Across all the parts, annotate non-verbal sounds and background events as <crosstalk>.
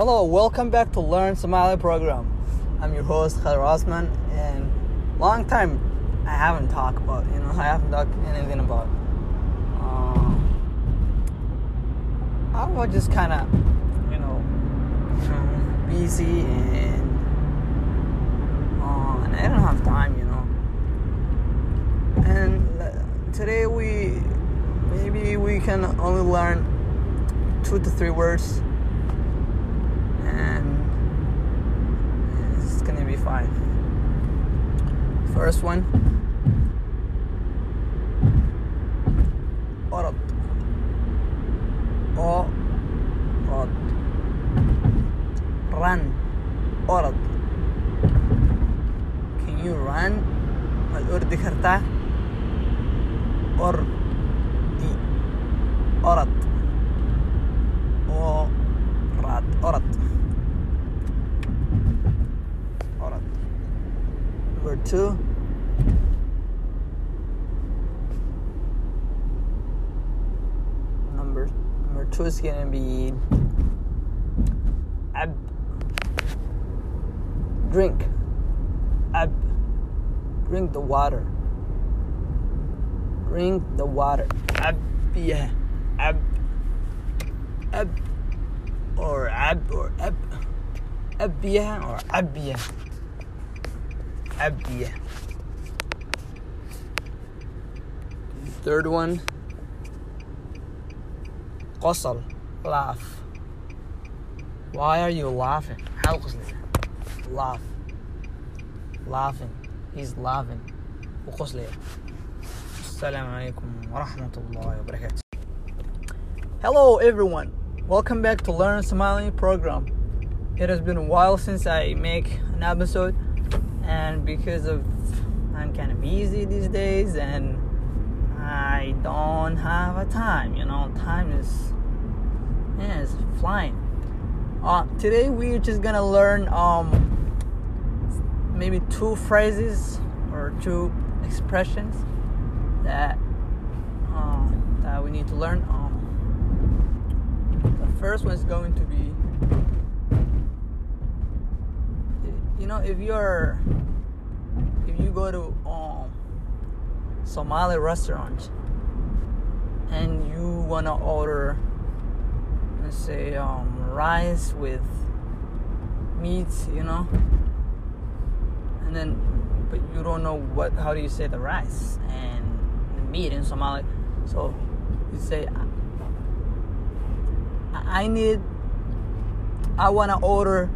Hello, welcome back to Learn Somali program. I'm your host Khadir Osman, and long time I haven't talked about, you know, <laughs> I haven't talked anything about. Uh, I was just kind of, you know, <laughs> busy and, uh, and I don't have time, you know. And today we maybe we can only learn two to three words and it's gonna be fine. First one orad orad number two. Number number two is gonna be ab. Drink. Ab. Drink the water. Drink the water. Ab yeah. Ab. Ab or ab or ab abiya or abiya abiya third one qosl laugh why are you laughing how laugh laughing he's laughing وقصلي السلام عليكم ورحمة الله وبركاته Hello everyone, welcome back to Learn Somali program. It has been a while since I make an episode and because of I'm kind of busy these days and I don't have a time, you know, time is yeah, it's flying. Uh, today we're just gonna learn um maybe two phrases or two expressions that uh, that we need to learn. Um, first one is going to be, you know, if you're if you go to um Somali restaurant and you wanna order, let's say um rice with meat, you know, and then but you don't know what how do you say the rice and the meat in Somali. So you say I need I wanna order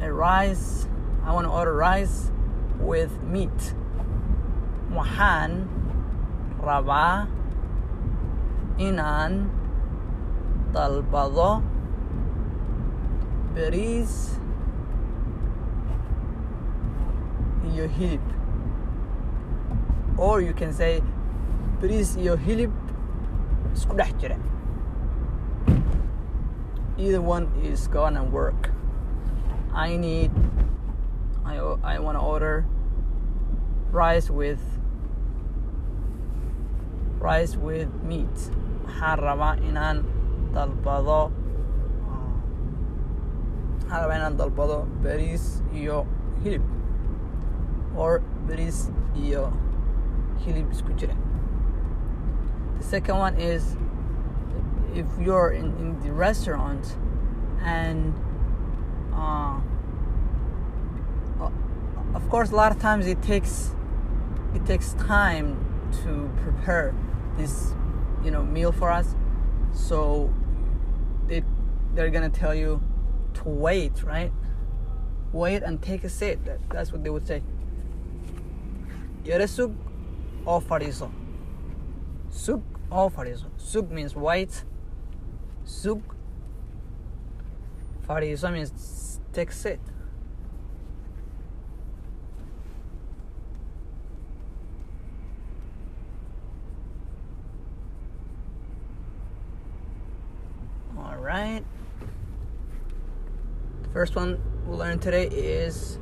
a rice I wanna order rice with meat. Waxaan rabaa inaan dalbado bariis iyo hilib or you can say bariis iyo hilib isku dhex either one is gonna work. I need I, I want to order rice with rice with meat. Waxaan rabaa dalbado waxaan iyo hilib or bariis iyo hilib the second one is if you're in, in the restaurant and uh, of course a lot of times it takes it takes time to prepare this you know meal for us. So they they're gonna tell you to wait right? Wait and take a seat. That, that's what they would say. Oo fadhiiso sug oo fadhiiso sug means wait sug fadhiiso means seat all right. The first one we'll learn today is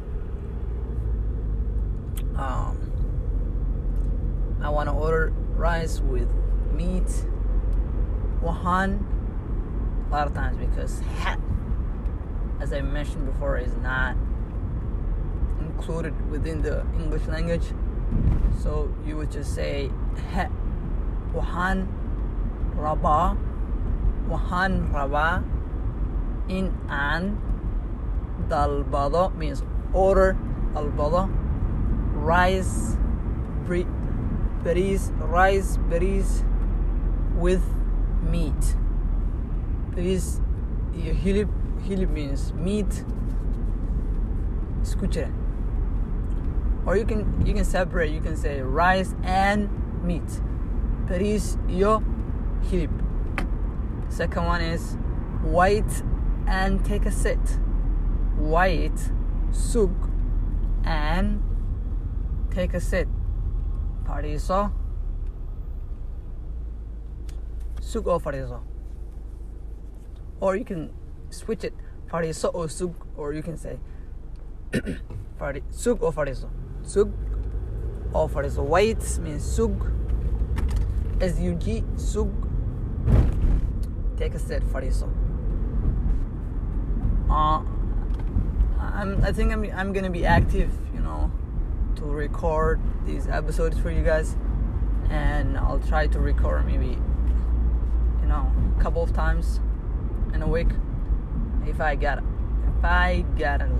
um, I want to order rice with meat. Wahan, lot of times because ha, as I mentioned before, is not included within the English language. So you would just say he wahan raba wahan raba in an dalbado means order albado rice berries rice berries with meat berries hilib hilib means meat escucha. Or you can you can separate you can say rice and meat. Berries yo hilib second one is white and take a sit white sug and take a sit fadhiiso sug oo fadhiiso or you can switch it fadhiiso oo sug or you can say <coughs> sug oo fadhiiso sug oo fadhiiso white means sug? Sug sug. Take a sit fadhiiso uh, I'm, I think I'm, I'm gonna be active, you know, to record these episodes for you guys, and I'll try to record maybe, you know, a couple of times in a week, if I get, if I get, a,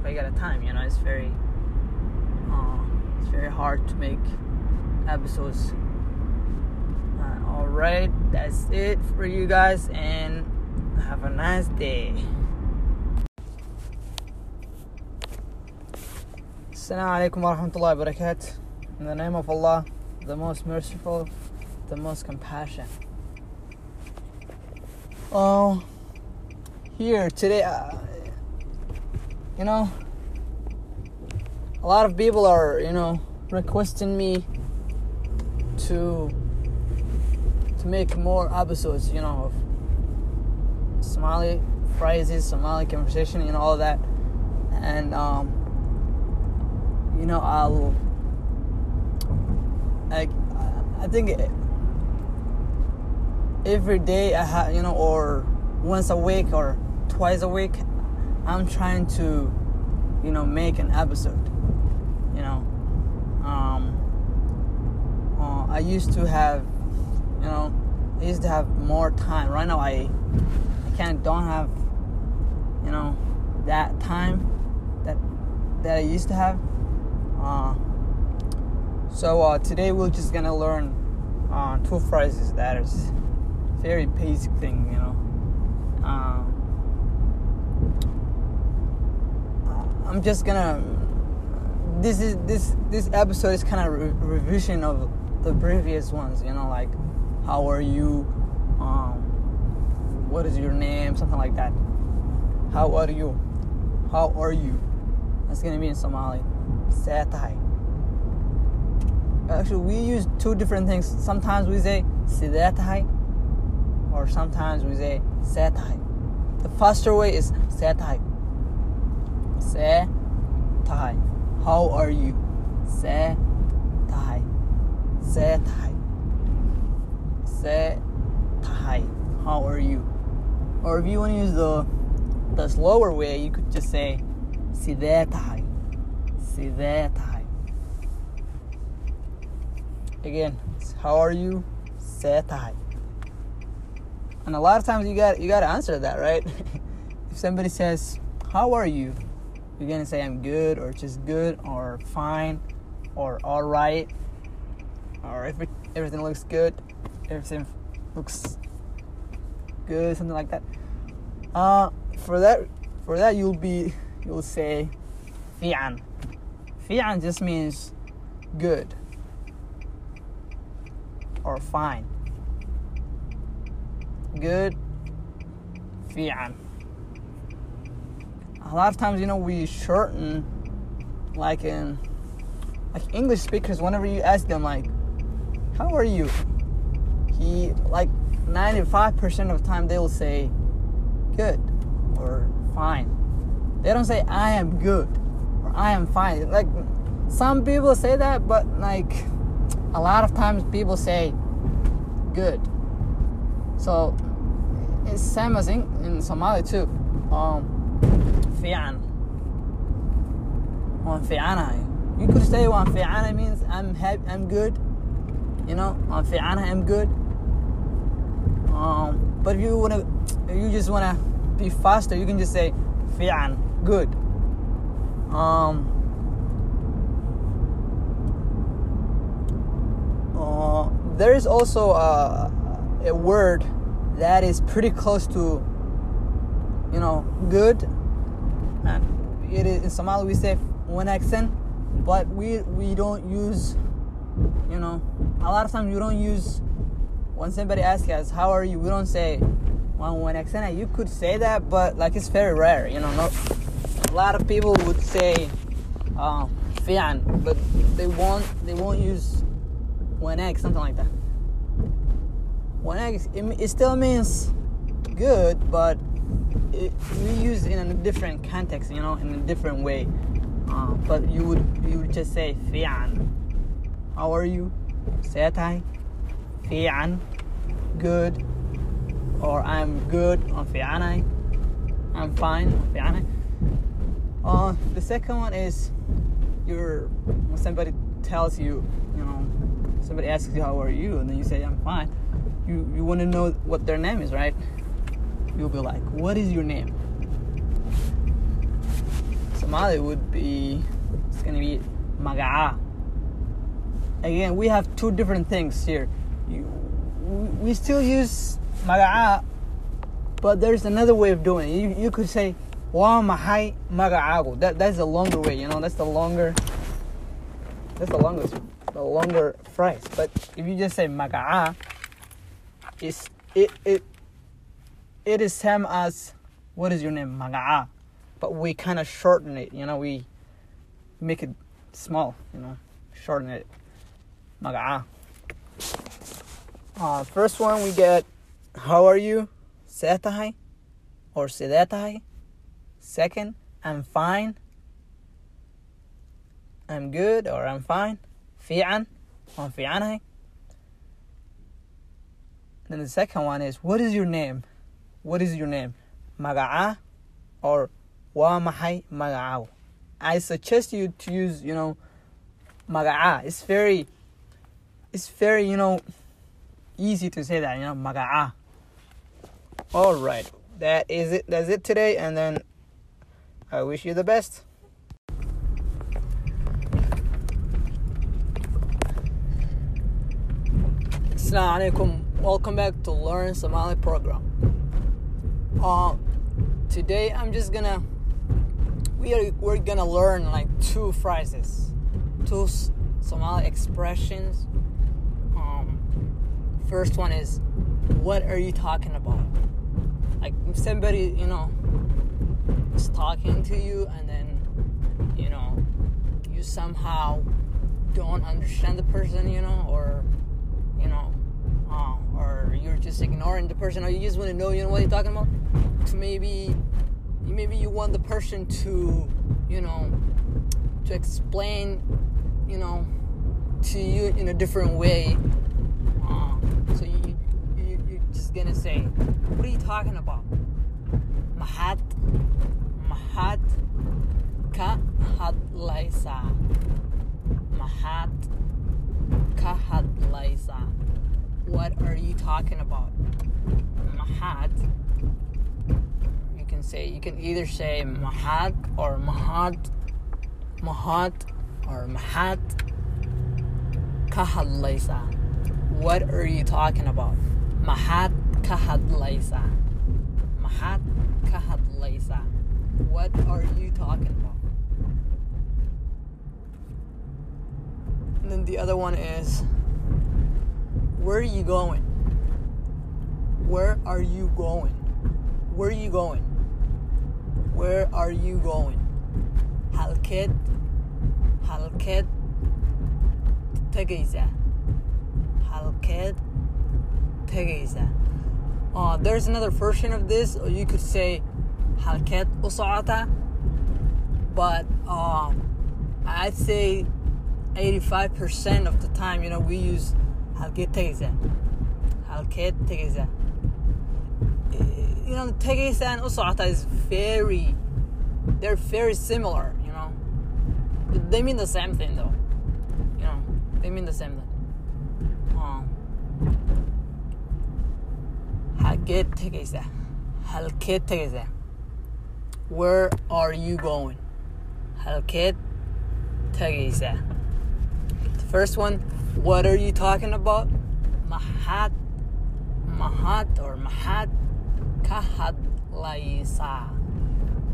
if I get a time, you know, it's very, uh, it's very hard to make episodes. Uh, all right, that's it for you guys, and have a nice day. Assalamu alaikum wa rahmatullahi. In the name of Allah, the most merciful, the most compassionate. Oh, here today, uh, you know, a lot of people are, you know, requesting me to to make more episodes, you know, of Somali phrases, Somali conversation, know, all that, and um, you know, I'll like I think every day I have, you know, or once a week or twice a week, I'm trying to, you know, make an episode. You know, um, uh, I used to have, you know, I used to have more time. Right now, I, I of don't have, you know, that time that that I used to have. Uh, so uh, today we're just gonna learn uh, two phrases that is very basic thing, you know. Um, I'm just gonna. This is this this episode is kind of re- revision of the previous ones, you know, like how are you, um, what is your name, something like that. How are you? How are you? That's gonna be in Somali. Satai. Actually, we use two different things. Sometimes we say sidatai, or sometimes we say satai. The faster way is satai. Satai. How are you? Satai. Satai. Satai. How are you? Or if you want to use the the slower way, you could just say sidatai. Sidatai. Again, how are you? Satai. And a lot of times you got you got to answer that, right? <laughs> if somebody says, "How are you?" You're gonna say, "I'm good," or "just good," or "fine," or "all right," or "every everything looks good," everything looks good, something like that. Uh, for that, for that you'll be you'll say, "fi'an." Fi'an just means good or fine. Good, fi'an. A lot of times, you know, we shorten, like in, like English speakers, whenever you ask them, like, how are you? He, like, 95% of the time, they will say, good or fine. They don't say, I am good or I am fine. Like, some people say that, but, like, a lot of times people say good. So it's same as in, in Somali too. Um, fiican waan fiicanahay you could say waan fiicanahay means I'm happy I'm good. You know waan fiicanahay I'm good. Um, but if you wanna if you just wanna be faster you can just say fiican good. Um, uh, there is also a, a word that is pretty close to you know good. And it is in Somali we say one accent but we we don't use you know a lot of times we don't use when somebody asks us how are you? We don't say one one accent. You could say that but like it's very rare you know no, a lot of people would say uh, fian but they won't they won't use one egg something like that one egg it, it still means good but it, we use it in a different context you know in a different way. Uh, but you would you would just say fian. How are you? Setai fian. Good. Or I'm good on fianai. I'm fine on fianai. Uh, the second one is you're when somebody tells you you know somebody asks you how are you? And then you say I'm fine you you want to know what their name is right? You'll be like what is your name? Somali would be it's gonna be maga'a. Again we have two different things here. You, we still use maga'a but there's another way of doing it. You, you could say wa mahai maga'ago. That that's the longer way you know that's the longer that's the longest the longer phrase. But if you just say maga'a it's it it it is same as what is your name? Maga'a. But we kind of shorten it you know we make it small you know shorten it. Maga'a. Uh, first one we get how are you? Setahai or sidetahai second i'm fine. I'm good or i'm fine. Fi'an or fi'anai then the second one is what is your name? What is your name? Maga'a or wa mahai maga'aw i suggest you to use you know maga'a. It's very it's very you know easy to say that you know maga'a. All right. That is it. That's it today and then i wish you the best. Assalamu alaikum welcome back to learn somali program. Uh today i'm just gonna we are we're gonna learn like two phrases two somali expressions. Um first one is what are you talking about? Like somebody you know is talking to you and then you know you somehow don't understand the person you know or you know uh, or you're just ignoring the person or you just want to know you know what you're talking about? Maybe maybe you want the person to you know to explain you know to you in a different way. Uh, so you, you you're just gonna say what are you talking about what are you talking about? Mahat you can say you can either say mahat or mahat mahat or mahat ka hadlaysa what are you talking about? Mahat ka hadlaysa mahat ka hadlaysa what are you talking about? And then the other one is where are you going? Where are you going? Where are you going? Where are you going? Halkeed halkeed tegaysaa halkeed tegaysaa uh, there's another version of this or you could say halkeed u socota but um, I'd say 85% of the time you know we use halkeed tegaysaa halkeed tegaysaa you know, tegaysaan u socota is very, they're very similar you know. They mean the same thing though. You know they mean the same thing. Halkeed tegaysaa halkeed tegaysaa where are you going? Halkeed tegaysaa the first one what are you talking about? Maxaad maxaad or maxaad ka hadlaysaa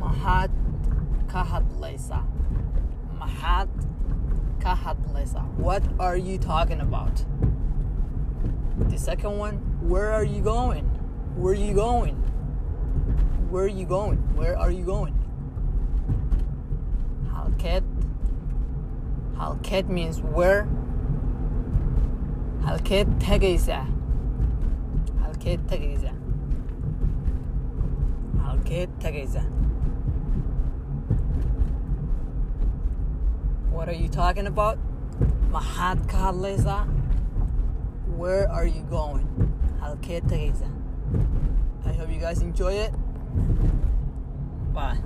maxaad ka hadlaysaa maxaad ka hadlaysaa what are you talking about? The second one where are you going? Where are you going? Where are you going? Where are you going? Halkeed halkeed means where halkeed tegaysaa halkeed tegaysaa halkeed tegaysaa what are you talking about? Maxaad ka hadlaysaa where are you going? Halkeed tegaysaa I hope you guys enjoy it. Bye